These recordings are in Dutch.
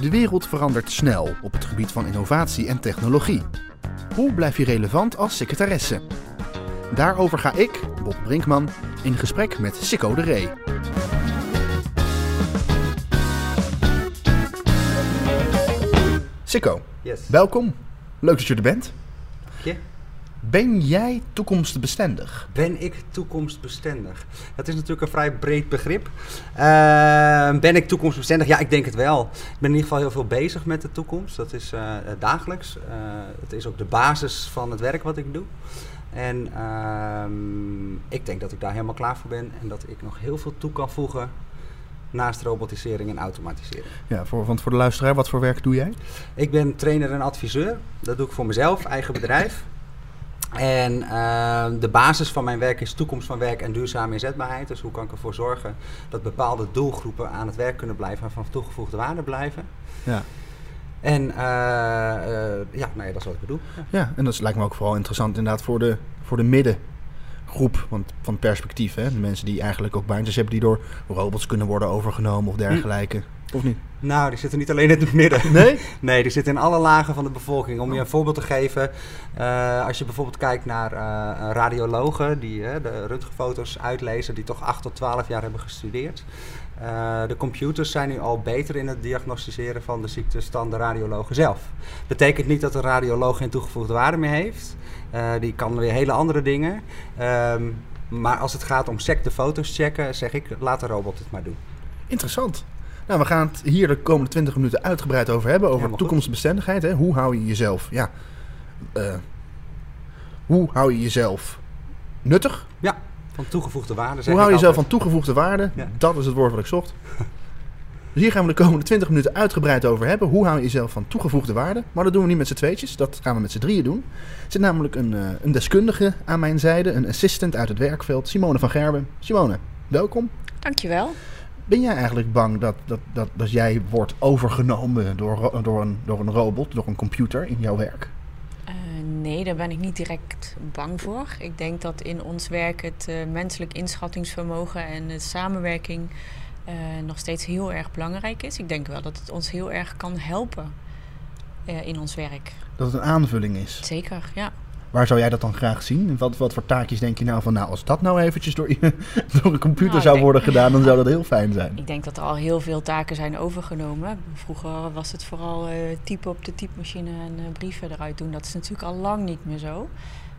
De wereld verandert snel op het gebied van innovatie en technologie. Hoe blijf je relevant als secretaresse? Daarover ga ik, Bob Brinkman, in gesprek met Sikko de Ree. Sikko, Yes. welkom. Leuk dat je er bent. Ben jij toekomstbestendig? Ben ik toekomstbestendig? Dat is natuurlijk een vrij breed begrip. Eh, ben ik toekomstbestendig? Ja, ik denk het wel. Ik ben in ieder geval heel veel bezig met de toekomst. Dat is eh, dagelijks. Eh, het is ook de basis van het werk wat ik doe. En ehm, ik denk dat ik daar helemaal klaar voor ben en dat ik nog heel veel toe kan voegen naast robotisering en automatisering. Ja, voor, want voor de luisteraar, wat voor werk doe jij? Ik ben trainer en adviseur. Dat doe ik voor mezelf, eigen bedrijf. En eh, de basis van mijn werk is toekomst van werk en duurzame inzetbaarheid. Dus hoe kan ik ervoor zorgen dat bepaalde doelgroepen aan het werk kunnen blijven en van toegevoegde waarde blijven. Ja. En eh, eh, ja, nee, dat is wat ik bedoel. Ja. Ja, en dat is- lijkt me ook vooral interessant inderdaad voor de, voor de middengroep want van perspectief. Hè? De mensen die eigenlijk ook baantjes hebben die door robots kunnen worden overgenomen of dergelijke. Of niet? Nou, die zitten niet alleen in het midden. Nee? Nee, die zitten in alle lagen van de bevolking. Om je een voorbeeld te geven, eh, als je bijvoorbeeld kijkt naar eh, radiologen die eh, de röntgenfoto's uitlezen, die toch 8 tot 12 jaar hebben gestudeerd. Eh, de computers zijn nu al beter in het diagnosticeren van de ziektes dan de radiologen zelf. Betekent niet dat de radioloog geen toegevoegde waarde meer heeft. Die kan weer hele andere dingen. Ehm, maar als het gaat om sec de foto's checken, zeg ik, laat de robot het maar doen. Interessant. Nou, we gaan het hier de komende 20 minuten uitgebreid over hebben. Over toekomstbestendigheid. Hè? Hoe hou je jezelf... Ja, eh, hoe hou je jezelf nuttig? Ja, van toegevoegde waarde. zeg Hoe hou je jezelf van toegevoegde waarde? Ja. Dat is het woord wat ik zocht. Dus hier gaan we de komende 20 minuten uitgebreid over hebben. Hoe hou je jezelf van toegevoegde waarde? Maar dat doen we niet met z'n tweetjes. Dat gaan we met z'n drieën doen. Er zit namelijk een, eh, een deskundige aan mijn zijde. Een assistant uit het werkveld. Simone van Gerben. Simone, welkom. Dankjewel. Ben jij eigenlijk bang dat, dat, dat, dat jij wordt overgenomen door, door, een, door een robot, door een computer in jouw werk? Eh, nee, daar ben ik niet direct bang voor. Ik denk dat in ons werk het eh, menselijk inschattingsvermogen en de samenwerking eh, nog steeds heel erg belangrijk is. Ik denk wel dat het ons heel erg kan helpen in ons werk. Dat het een aanvulling is. Zeker, ja. Waar zou jij dat dan graag zien? En Wat, wat voor taakjes denk je nou van, nou, als dat nou eventjes door, door een computer Nou, zou denk- worden gedaan, dan zou dat heel fijn zijn. Ik denk dat er al heel veel taken zijn overgenomen. Vroeger was het vooral eh, typen op de typemachine en eh, brieven eruit doen. Dat is natuurlijk al lang niet meer zo.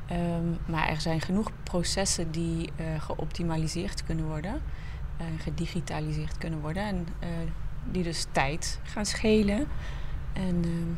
Ehm, maar er zijn genoeg processen die eh, geoptimaliseerd kunnen worden. en gedigitaliseerd kunnen worden. En die dus tijd gaan schelen. En ehm,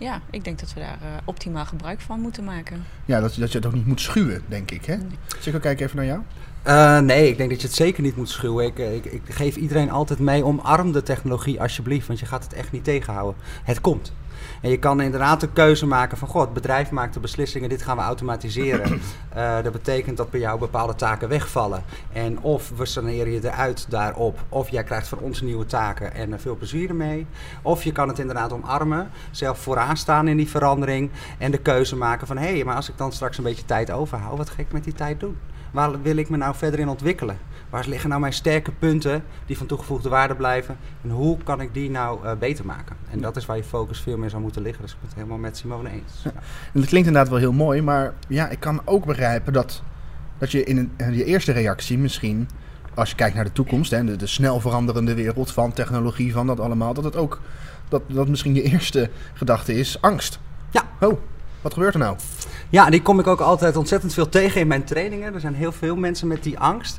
ja, ik denk dat we daar eh, optimaal gebruik van moeten maken. Ja, dat, dat je het ook niet moet schuwen, denk ik. Hè? Zeker kijk even naar jou. Eh, nee, ik denk dat je het zeker niet moet schuwen. Ik, eh, ik, ik geef iedereen altijd mee, omarm de technologie alsjeblieft, want je gaat het echt niet tegenhouden. Het komt. En je kan inderdaad de keuze maken van, god, het bedrijf maakt de beslissingen, dit gaan we automatiseren. Eh, dat betekent dat bij jou bepaalde taken wegvallen. En of we saneren je eruit daarop, of jij krijgt van ons nieuwe taken en veel plezier ermee. Of je kan het inderdaad omarmen, zelf vooraan staan in die verandering en de keuze maken van, hé, hey, maar als ik dan straks een beetje tijd overhoud, wat ga ik met die tijd doen? Waar wil ik me nou verder in ontwikkelen? Waar liggen nou mijn sterke punten die van toegevoegde waarde blijven? En hoe kan ik die nou eh, beter maken? En dat is waar je focus veel meer zou moeten liggen. Dus ik ben het helemaal met Simone eens. Ja. En dat klinkt inderdaad wel heel mooi, maar ja, ik kan ook begrijpen dat, dat je in een, in je eerste reactie misschien, als je kijkt naar de toekomst, hè, de, de snel veranderende wereld van technologie, van dat allemaal, dat het ook, dat, dat misschien je eerste gedachte is angst. Ja. Oh, wat gebeurt er nou? Ja, die kom ik ook altijd ontzettend veel tegen in mijn trainingen. Er zijn heel veel mensen met die angst.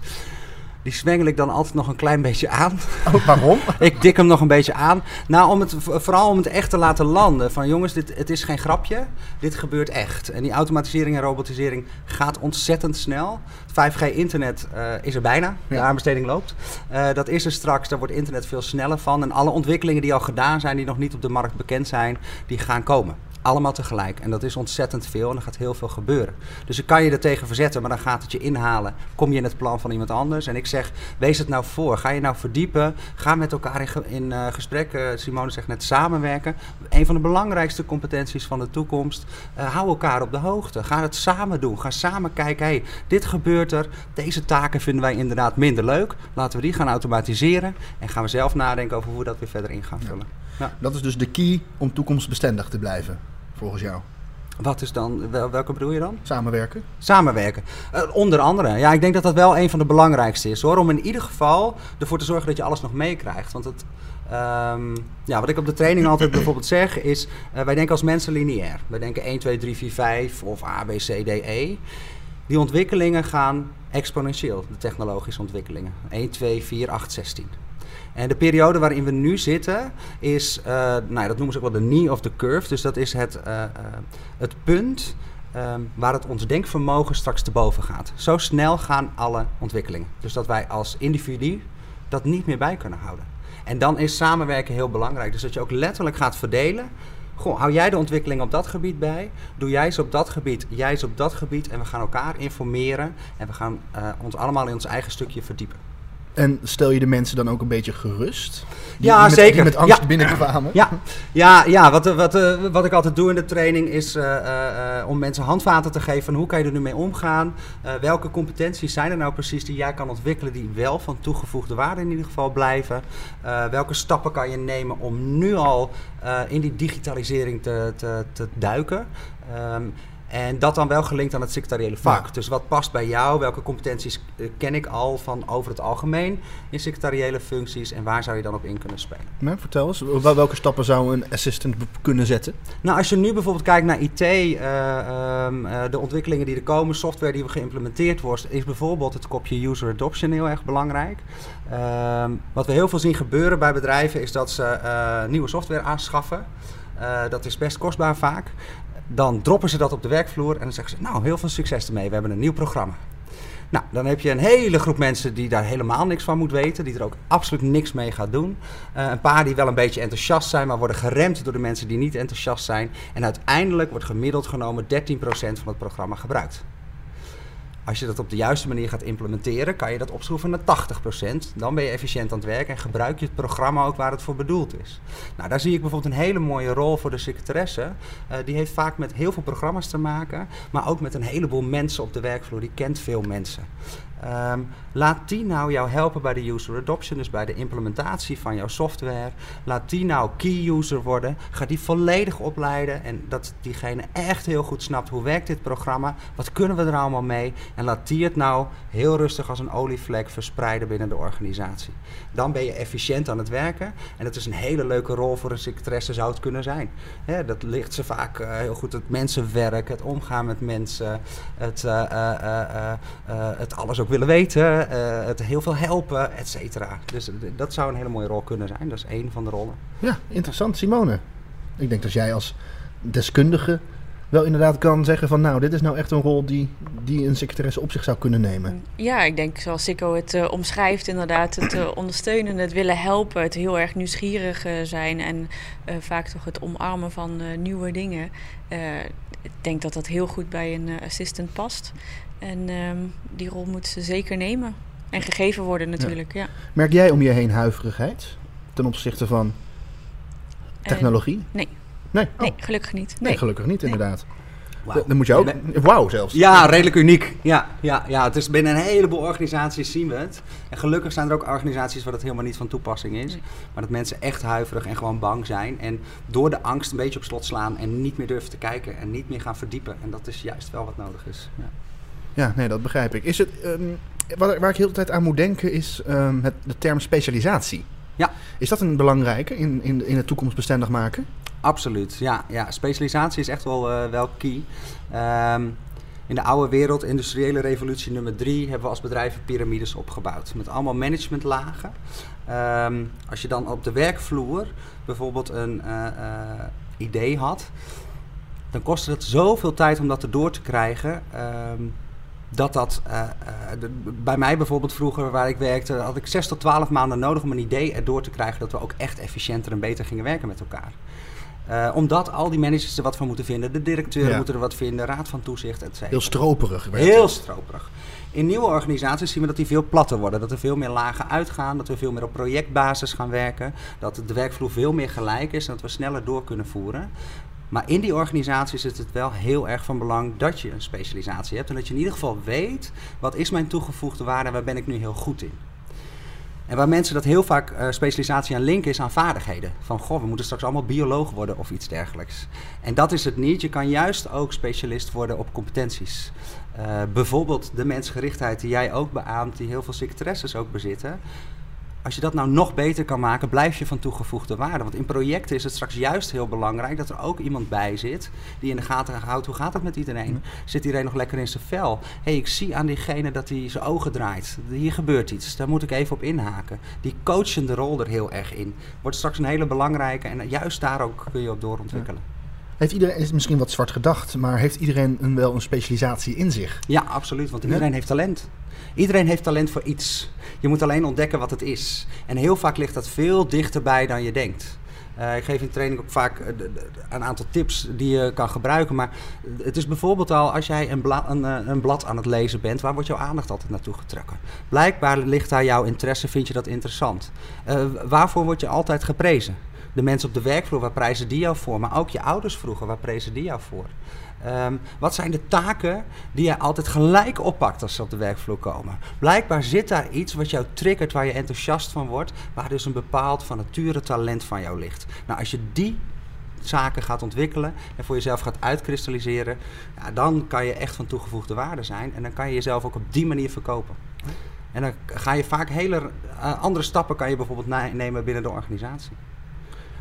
Die zwengel ik dan altijd nog een klein beetje aan. Oh, waarom? ik dik hem nog een beetje aan. Nou, om het, vooral om het echt te laten landen. Van jongens, dit, het is geen grapje. Dit gebeurt echt. En die automatisering en robotisering gaat ontzettend snel. 5G-internet eh, is er bijna. De aanbesteding loopt. Eh, dat is er straks. Daar wordt internet veel sneller van. En alle ontwikkelingen die al gedaan zijn, die nog niet op de markt bekend zijn, die gaan komen. Allemaal tegelijk. En dat is ontzettend veel en er gaat heel veel gebeuren. Dus ik kan je er tegen verzetten, maar dan gaat het je inhalen. Kom je in het plan van iemand anders. En ik zeg, wees het nou voor. Ga je nou verdiepen. Ga met elkaar in, ge- in eh, gesprek. eh, Simone zegt net samenwerken. Een van de belangrijkste competenties van de toekomst. Eh, hou elkaar op de hoogte. Ga het samen doen. Ga samen kijken. Hey, dit gebeurt er. Deze taken vinden wij inderdaad minder leuk. Laten we die gaan automatiseren. En gaan we zelf nadenken over hoe we dat weer verder in gaan vullen. Dat is dus de key om toekomstbestendig te blijven, volgens jou. Wat is dan, wel- welke bedoel je dan? Samenwerken. Samenwerken. Eh, onder andere. Ja, ik denk dat dat wel een van de belangrijkste is hoor. Om in ieder geval ervoor te zorgen dat je alles nog meekrijgt. Want het, ehm, ja, wat ik op de training altijd bijvoorbeeld zeg is... eh, wij denken als mensen lineair. Wij denken 1, 2, 3, 4, 5 of A, B, C, D, E. Die ontwikkelingen gaan exponentieel. De technologische ontwikkelingen. 1, 2, 4, 8, 16. En de periode waarin we nu zitten is, eh, nou, dat noemen ze ook wel de knee of the curve. Dus dat is het, eh, eh, het punt ehm, waar het ons denkvermogen straks te boven gaat. Zo snel gaan alle ontwikkelingen. Dus dat wij als individu dat niet meer bij kunnen houden. En dan is samenwerken heel belangrijk. Dus dat je ook letterlijk gaat verdelen. Goh, hou jij de ontwikkeling op dat gebied bij? Doe jij ze op dat gebied, jij ze op dat gebied. En we gaan elkaar informeren. En we gaan ons allemaal in ons eigen stukje verdiepen. En stel je de mensen dan ook een beetje gerust? Die, Ja, die met, zeker. Die met angst Ja. binnenkwamen? Ja, ja, ja wat, wat, eh, wat ik altijd doe in de training is eh, eh, om mensen handvaten te geven van hoe kan je er nu mee omgaan. Welke competenties zijn er nou precies die jij kan ontwikkelen die wel van toegevoegde waarde in ieder geval blijven. Welke stappen kan je nemen om nu al in die digitalisering te, te, te duiken. Ehm, en dat dan wel gelinkt aan het secretariële vak. Ja. Dus wat past bij jou? Welke competenties eh, ken ik al van over het algemeen in secretariële functies? En waar zou je dan op in kunnen spelen? Vertel eens, wel- welke stappen zou een assistant kunnen zetten? Nou, als je nu bijvoorbeeld kijkt naar IT, eh, ehm, eh, de ontwikkelingen die er komen, software die geïmplementeerd wordt, is bijvoorbeeld het kopje user adoption heel erg belangrijk. Ehm, wat we heel veel zien gebeuren bij bedrijven is dat ze nieuwe software aanschaffen. Dat is best kostbaar vaak. Dan droppen ze dat op de werkvloer en dan zeggen ze, nou, heel veel succes ermee, we hebben een nieuw programma. Nou, dan heb je een hele groep mensen die daar helemaal niks van moet weten, die er ook absoluut niks mee gaat doen. Eh, een paar die wel een beetje enthousiast zijn, maar worden geremd door de mensen die niet enthousiast zijn. En uiteindelijk wordt gemiddeld genomen 13% van het programma gebruikt. Als je dat op de juiste manier gaat implementeren, kan je dat opschroeven naar 80%. Dan ben je efficiënt aan het werk en gebruik je het programma ook waar het voor bedoeld is. Nou, daar zie ik bijvoorbeeld een hele mooie rol voor de secretaresse. Eh, die heeft vaak met heel veel programma's te maken, maar ook met een heleboel mensen op de werkvloer. Die kent veel mensen. Ehm, laat die nou jou helpen bij de user adoption, dus bij de implementatie van jouw software. Laat die nou key user worden. Ga die volledig opleiden en dat diegene echt heel goed snapt hoe werkt dit programma, wat kunnen we er allemaal mee. En laat die het nou heel rustig als een olievlek verspreiden binnen de organisatie. Dan ben je efficiënt aan het werken en dat is een hele leuke rol voor een secretaresse zou het kunnen zijn. Dat ligt ze vaak eh, heel goed, het mensenwerk, het omgaan met mensen, het, eh, eh, het alles ook willen weten, eh, het heel veel helpen, et cetera. Dus dat zou een hele mooie rol kunnen zijn. Dat is één van de rollen. Ja, interessant, Simone. Ik denk dat jij als deskundige wel inderdaad kan zeggen van... nou, dit is nou echt een rol die, die een secretaresse op zich zou kunnen nemen. Ja, ik denk zoals Sikko het eh, omschrijft, inderdaad, het eh, ondersteunen, het willen helpen, het heel erg nieuwsgierig zijn en eh, vaak toch het omarmen van eh, nieuwe dingen. Eh, ik denk dat dat heel goed bij een assistant past. En ehm, die rol moet ze zeker nemen. En gegeven worden natuurlijk, ja. Merk jij om je heen huiverigheid ten opzichte van technologie? nee. Nee, oh, Nee, gelukkig niet. nee, Nee. gelukkig niet inderdaad. Wauw. Dan moet je ook... Nee. Wauw zelfs. Ja, redelijk uniek. Ja, ja, ja, het is binnen een heleboel organisaties zien we het. En gelukkig zijn er ook organisaties waar het helemaal niet van toepassing is. Nee. Maar dat mensen echt huiverig en gewoon bang zijn. En door de angst een beetje op slot slaan en niet meer durven te kijken en niet meer gaan verdiepen. En dat is juist wel wat nodig is. Ja. Ja, nee, dat begrijp ik. Is het, ehm, wat, waar ik heel de tijd aan moet denken is ehm, het, de term specialisatie. Ja. Is dat een belangrijke in, in, in het toekomstbestendig maken? Absoluut, ja. ja. Specialisatie is echt wel, eh, wel key. Ehm, in de oude wereld, industriële revolutie nummer drie, hebben we als bedrijven piramides opgebouwd. Met allemaal managementlagen. Als je dan op de werkvloer bijvoorbeeld een eh, eh, idee had, dan kostte het zoveel tijd om dat erdoor te krijgen. Dat dat, eh, eh, de- bij mij bijvoorbeeld vroeger waar ik werkte, had ik 6 tot 12 maanden nodig om een idee erdoor te krijgen dat we ook echt efficiënter en beter gingen werken met elkaar. Uh, omdat al die managers er wat van moeten vinden. De directeuren Ja. moeten er wat vinden. Raad van toezicht, et. Heel stroperig. Heel het. stroperig. In nieuwe organisaties zien we dat die veel platter worden. Dat er veel meer lagen uitgaan. Dat we veel meer op projectbasis gaan werken. Dat de werkvloer veel meer gelijk is. En dat we sneller door kunnen voeren. Maar in die organisaties is het wel heel erg van belang dat je een specialisatie hebt. En dat je in ieder geval weet, wat is mijn toegevoegde waarde en waar ben ik nu heel goed in. En waar mensen dat heel vaak eh, specialisatie aan linken is aan vaardigheden. Van goh, we moeten straks allemaal bioloog worden of iets dergelijks. En dat is het niet. Je kan juist ook specialist worden op competenties. Eh, bijvoorbeeld de mensgerichtheid die jij ook beaamt, die heel veel secretaresses ook bezitten. Als je dat nou nog beter kan maken, blijf je van toegevoegde waarde. Want in projecten is het straks juist heel belangrijk dat er ook iemand bij zit die in de gaten houdt hoe gaat het met iedereen. Zit iedereen nog lekker in zijn vel? Hé, hey, ik zie aan diegene dat hij zijn ogen draait. Hier gebeurt iets, daar moet ik even op inhaken. Die coachende rol er heel erg in. Wordt straks een hele belangrijke en juist daar ook kun je op doorontwikkelen. Heeft iedereen, is misschien wat zwart gedacht, maar heeft iedereen een, wel een specialisatie in zich? Ja, absoluut. Want iedereen heeft talent. Iedereen heeft talent voor iets. Je moet alleen ontdekken wat het is. En heel vaak ligt dat veel dichterbij dan je denkt. Uh, ik geef in training ook vaak uh, de, een aantal tips die je kan gebruiken. Maar het is bijvoorbeeld al als jij een, bla, een, een, blad aan het lezen bent, waar wordt jouw aandacht altijd naartoe getrokken? Blijkbaar ligt daar jouw interesse, vind je dat interessant. Waarvoor word je altijd geprezen? De mensen op de werkvloer, waar prijzen die jou voor? Maar ook je ouders vroeger, waar prezen die jou voor? Um, wat zijn de taken die je altijd gelijk oppakt als ze op de werkvloer komen? Blijkbaar zit daar iets wat jou triggert, waar je enthousiast van wordt, waar dus een bepaald van nature talent van jou ligt. Nou, als je die zaken gaat ontwikkelen en voor jezelf gaat uitkristalliseren, ja, dan kan je echt van toegevoegde waarde zijn en dan kan je jezelf ook op die manier verkopen. En dan ga je vaak hele uh, andere stappen kan je bijvoorbeeld nemen binnen de organisatie.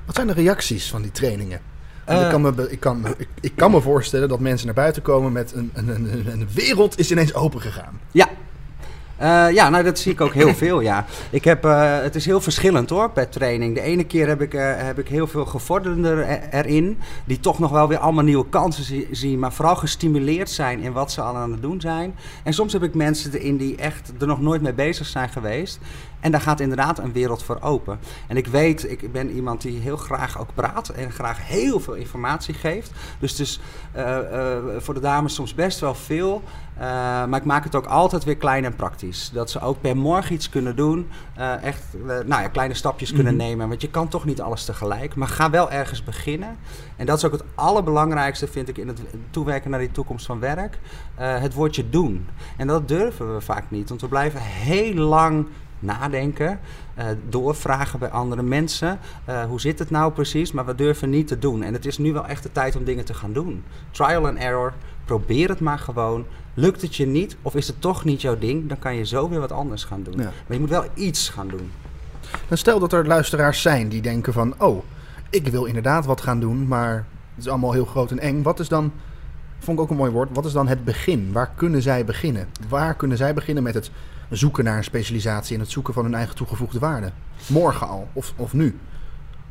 Wat zijn de reacties van die trainingen? Uh, ik, kan me, ik, kan, ik, ik, kan me voorstellen dat mensen naar buiten komen met een, een, een, een wereld is ineens open gegaan. Ja. Uh, ja, nou dat zie ik ook heel veel, ja. Ik heb, uh, het is heel verschillend hoor, per training. De ene keer heb ik, uh, heb ik heel veel gevorderden erin, die toch nog wel weer allemaal nieuwe kansen zi zien, maar vooral gestimuleerd zijn in wat ze al aan het doen zijn. En soms heb ik mensen erin die echt er nog nooit mee bezig zijn geweest. En daar gaat inderdaad een wereld voor open. En ik weet, ik ben iemand die heel graag ook praat en graag heel veel informatie geeft. Dus het is voor de dames soms best wel veel. Uh, maar ik maak het ook altijd weer klein en praktisch. Dat ze ook per morgen iets kunnen doen. echt nou ja, kleine stapjes kunnen Mhm. nemen. Want je kan toch niet alles tegelijk. Maar ga wel ergens beginnen. En dat is ook het allerbelangrijkste, vind ik, in het toewerken naar die toekomst van werk. het woordje doen. En dat durven we vaak niet. Want we blijven heel lang nadenken, uh, doorvragen bij andere mensen. Uh, hoe zit het nou precies? Maar we durven niet te doen. En het is nu wel echt de tijd om dingen te gaan doen. Trial and error. Probeer het maar gewoon. Lukt het je niet of is het toch niet jouw ding, dan kan je zo weer wat anders gaan doen. Ja. Maar je moet wel iets gaan doen. Dan stel dat er luisteraars zijn die denken van... oh, ik wil inderdaad wat gaan doen, maar het is allemaal heel groot en eng. Wat is dan, vond ik ook een mooi woord, wat is dan het begin? Waar kunnen zij beginnen? Waar kunnen zij beginnen met het zoeken naar een specialisatie... en het zoeken van hun eigen toegevoegde waarde? Morgen al, of, of nu?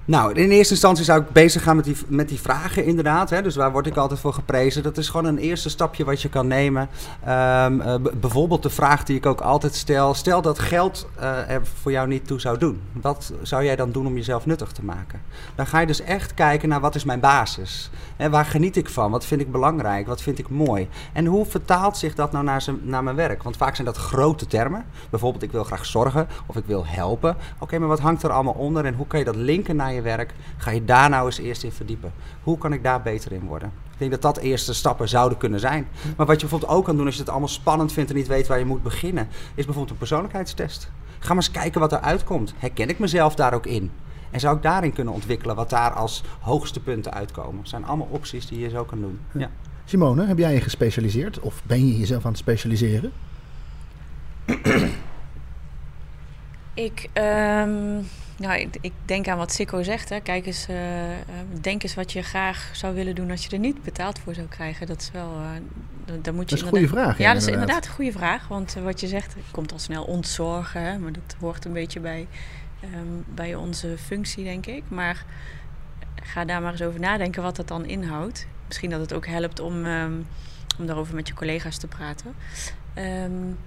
Nou, in eerste instantie zou ik bezig gaan met die, met die vragen inderdaad. Hè. Dus waar word ik altijd voor geprezen? Dat is gewoon een eerste stapje wat je kan nemen. Um, uh, bijvoorbeeld de vraag die ik ook altijd stel. Stel dat geld uh, er voor jou niet toe zou doen. Wat zou jij dan doen om jezelf nuttig te maken? Dan ga je dus echt kijken naar wat is mijn basis? En waar geniet ik van? Wat vind ik belangrijk? Wat vind ik mooi? En hoe vertaalt zich dat nou naar, naar mijn werk? Want vaak zijn dat grote termen. Bijvoorbeeld ik wil graag zorgen of ik wil helpen. Oké, maar wat hangt er allemaal onder? En hoe kan je dat linken naar je werk, ga je daar nou eens eerst in verdiepen. Hoe kan ik daar beter in worden? Ik denk dat dat eerste stappen zouden kunnen zijn. Maar wat je bijvoorbeeld ook kan doen als je het allemaal spannend vindt en niet weet waar je moet beginnen, is bijvoorbeeld een persoonlijkheidstest. Ga maar eens kijken wat er uitkomt. Herken ik mezelf daar ook in? En zou ik daarin kunnen ontwikkelen wat daar als hoogste punten uitkomen? Dat zijn allemaal opties die je zo kan doen. Ja. Simone, heb jij je gespecialiseerd of ben je jezelf aan het specialiseren? ik, um, nou, ik, ik, denk aan wat Sikko zegt. Hè. Kijk eens, uh, denk eens wat je graag zou willen doen als je er niet betaald voor zou krijgen. Dat is wel. Uh, daar moet je dat is een goede vraag. Ja, dat is inderdaad een goede vraag. Want uh, wat je zegt, komt al snel ontzorgen. Hè, maar dat hoort een beetje bij, um, bij onze functie, denk ik. Maar ga daar maar eens over nadenken wat dat dan inhoudt. Misschien dat het ook helpt om, um, om daarover met je collega's te praten. Um,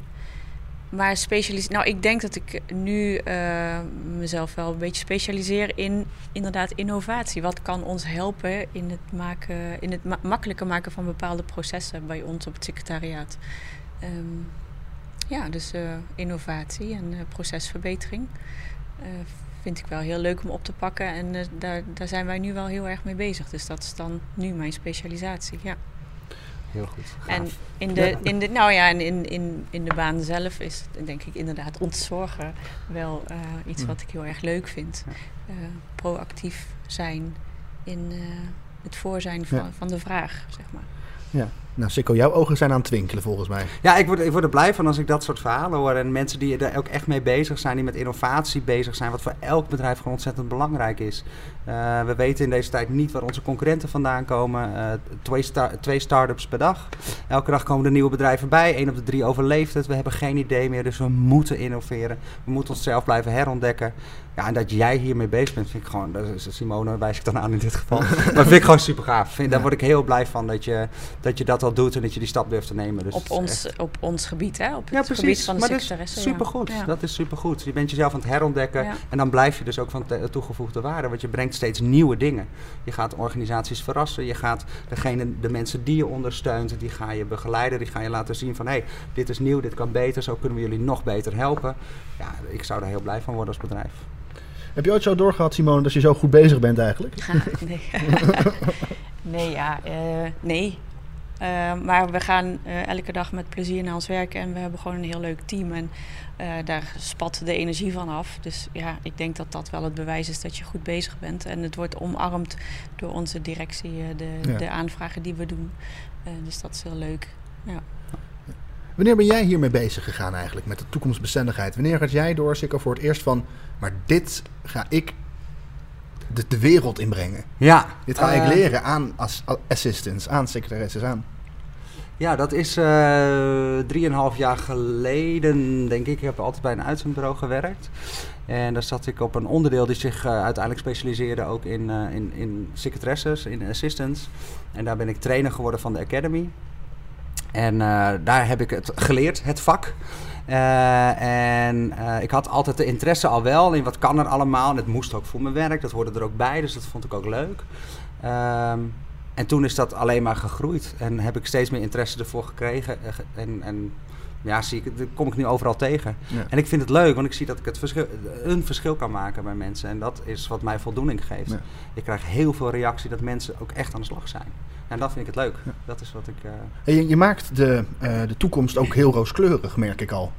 maar specialis nou, ik denk dat ik nu uh, mezelf wel een beetje specialiseer in inderdaad innovatie. Wat kan ons helpen in het, maken, in het ma makkelijker maken van bepaalde processen bij ons op het secretariaat? Um, ja, dus uh, innovatie en uh, procesverbetering vind ik wel heel leuk om op te pakken. En daar, daar zijn wij nu wel heel erg mee bezig. Dus dat is dan nu mijn specialisatie. Ja heel goed. En in de, in de, nou ja, en in, in, in de baan zelf is denk ik inderdaad ontzorgen wel uh, iets mm. wat ik heel erg leuk vind. Uh, proactief zijn in uh, het voorzijn van, van de vraag, zeg maar. Ja, nou Sikko, jouw ogen zijn aan het twinkelen volgens mij. Ja, ik word, ik word er blij van als ik dat soort verhalen hoor. En mensen die er ook echt mee bezig zijn, die met innovatie bezig zijn, wat voor elk bedrijf gewoon ontzettend belangrijk is. Uh, we weten in deze tijd niet waar onze concurrenten vandaan komen. Uh, twee, twee start-ups per dag. Elke dag komen er nieuwe bedrijven bij. Eén op de drie overleeft het. We hebben geen idee meer, dus we moeten innoveren. We moeten onszelf blijven herontdekken. Ja, en dat jij hiermee bezig bent, vind ik gewoon, Simone wijs ik dan aan in dit geval. maar vind ik gewoon super gaaf. Vind, Daar word ik heel blij van dat je, dat je dat al doet en dat je die stap durft te nemen. Dus op, ons, op ons gebied, hè? Op het gebied van de secretaresse. Supergoed, ja. dat is supergoed. Je bent jezelf aan het herontdekken en dan blijf je dus ook van toegevoegde waarde, want je brengt steeds nieuwe dingen. Je gaat organisaties verrassen, je gaat degene, de mensen die je ondersteunt, die ga je begeleiden, die ga je laten zien van hé, hey, dit is nieuw, dit kan beter, zo kunnen we jullie nog beter helpen. Ja, ik zou daar heel blij van worden als bedrijf. Heb je ooit zo doorgehad, Simone, dat je zo goed bezig bent eigenlijk? nee. nee, ja, uh, nee. Uh, maar we gaan uh, elke dag met plezier naar ons werk en we hebben gewoon een heel leuk team. En daar spat de energie van af. Dus ja, ik denk dat dat wel het bewijs is dat je goed bezig bent. En het wordt omarmd door onze directie, de, ja. de aanvragen die we doen. dus dat is heel leuk. Ja. Wanneer ben jij hiermee bezig gegaan eigenlijk, met de toekomstbestendigheid? Wanneer had jij door, Sikko, voor het eerst van... maar dit ga ik de, de wereld inbrengen. Ja. Dit ga ik leren aan als assistants, aan secretaresses, aan... Ja, dat is uh, drieënhalf jaar geleden, denk ik. Ik heb altijd bij een uitzendbureau gewerkt. En daar zat ik op een onderdeel die zich uh, uiteindelijk specialiseerde ook in, uh, in, in secretaresses, in assistants. En daar ben ik trainer geworden van de Academy. En uh, daar heb ik het geleerd, het vak. Uh, en uh, ik had altijd de interesse al wel in wat kan er allemaal. En het moest ook voor mijn werk, dat hoorde er ook bij, dus dat vond ik ook leuk. Um, en toen is dat alleen maar gegroeid en heb ik steeds meer interesse ervoor gekregen. En, en ja, zie ik, kom ik nu overal tegen. Ja. En ik vind het leuk, want ik zie dat ik het verschil, een verschil kan maken bij mensen. En dat is wat mij voldoening geeft. Ja. Ik krijg heel veel reactie dat mensen ook echt aan de slag zijn. En dat vind ik het leuk. Ja. Dat is wat ik. Uh... Hey, je, je, maakt de, uh, de toekomst ook heel rooskleurig, merk ik al.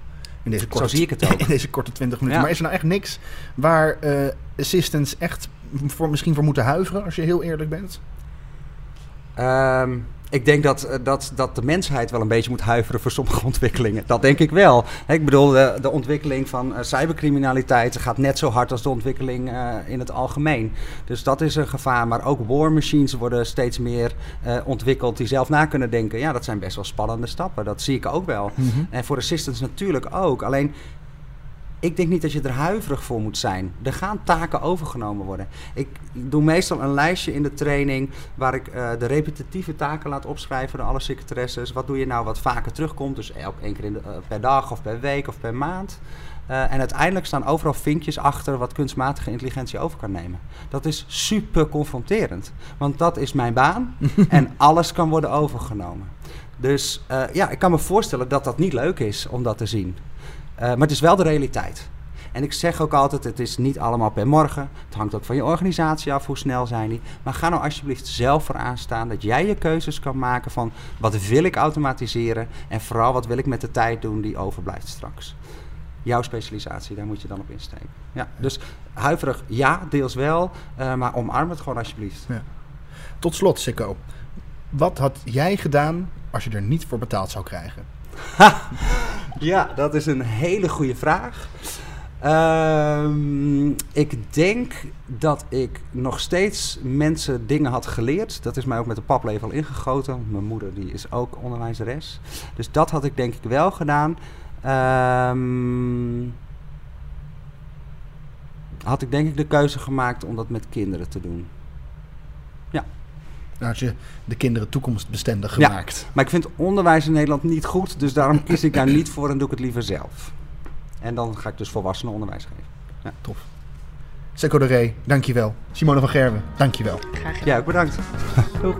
In deze korte, Zo zie ik het ook. In deze korte 20 minuten. Maar is er nou echt niks waar uh, assistants echt voor, misschien voor moeten huiveren, als je heel eerlijk bent? Um, ik denk dat, eh, dat, dat de mensheid wel een beetje moet huiveren voor sommige ontwikkelingen. Dat denk ik wel. Ik bedoel, de, de ontwikkeling van uh, cybercriminaliteit gaat net zo hard als de ontwikkeling in het algemeen. Dus dat is een gevaar. Maar ook war machines worden steeds meer ontwikkeld die zelf na kunnen denken. Ja, dat zijn best wel spannende stappen. Dat zie ik ook wel. Mm -hmm. En voor assistants natuurlijk ook. Alleen ik denk niet dat je er huiverig voor moet zijn. Er gaan taken overgenomen worden. Ik doe meestal een lijstje in de training waar ik uh, de repetitieve taken laat opschrijven door alle secretaresses. Wat doe je nou wat vaker terugkomt? Dus elke één keer in de, uh, per dag of per week of per maand. Uh, en uiteindelijk staan overal vinkjes achter wat kunstmatige intelligentie over kan nemen. Dat is super confronterend. Want dat is mijn baan en alles kan worden overgenomen. Dus ja, ik kan me voorstellen dat dat niet leuk is om dat te zien. Uh, maar het is wel de realiteit. En ik zeg ook altijd, het is niet allemaal per morgen. Het hangt ook van je organisatie af, hoe snel zijn die. Maar ga nou alsjeblieft zelf vooraan staan dat jij je keuzes kan maken van wat wil ik automatiseren en vooral wat wil ik met de tijd doen die overblijft straks. Jouw specialisatie, daar moet je dan op insteken. Ja, dus huiverig, ja, deels wel, uh, maar omarm het gewoon alsjeblieft. Ja. Tot slot, Sikko. Wat had jij gedaan als je er niet voor betaald zou krijgen? ja, dat is een hele goede vraag. Um, ik denk dat ik nog steeds mensen dingen had geleerd. Dat is mij ook met de paplepel ingegoten. Mijn moeder die is ook onderwijzeres. Dus dat had ik denk ik wel gedaan. Um, had ik denk ik de keuze gemaakt om dat met kinderen te doen dat je de kinderen toekomstbestendig gemaakt. Maar ik vind onderwijs in Nederland niet goed, dus daarom kies ik daar niet voor en doe ik het liever zelf. En dan ga ik dus volwassenen onderwijs geven. Ja. Tof. Secco de Ree, dankjewel. Simone van Gerwen, dankjewel. Graag gedaan. Ja, ook bedankt. Doeg.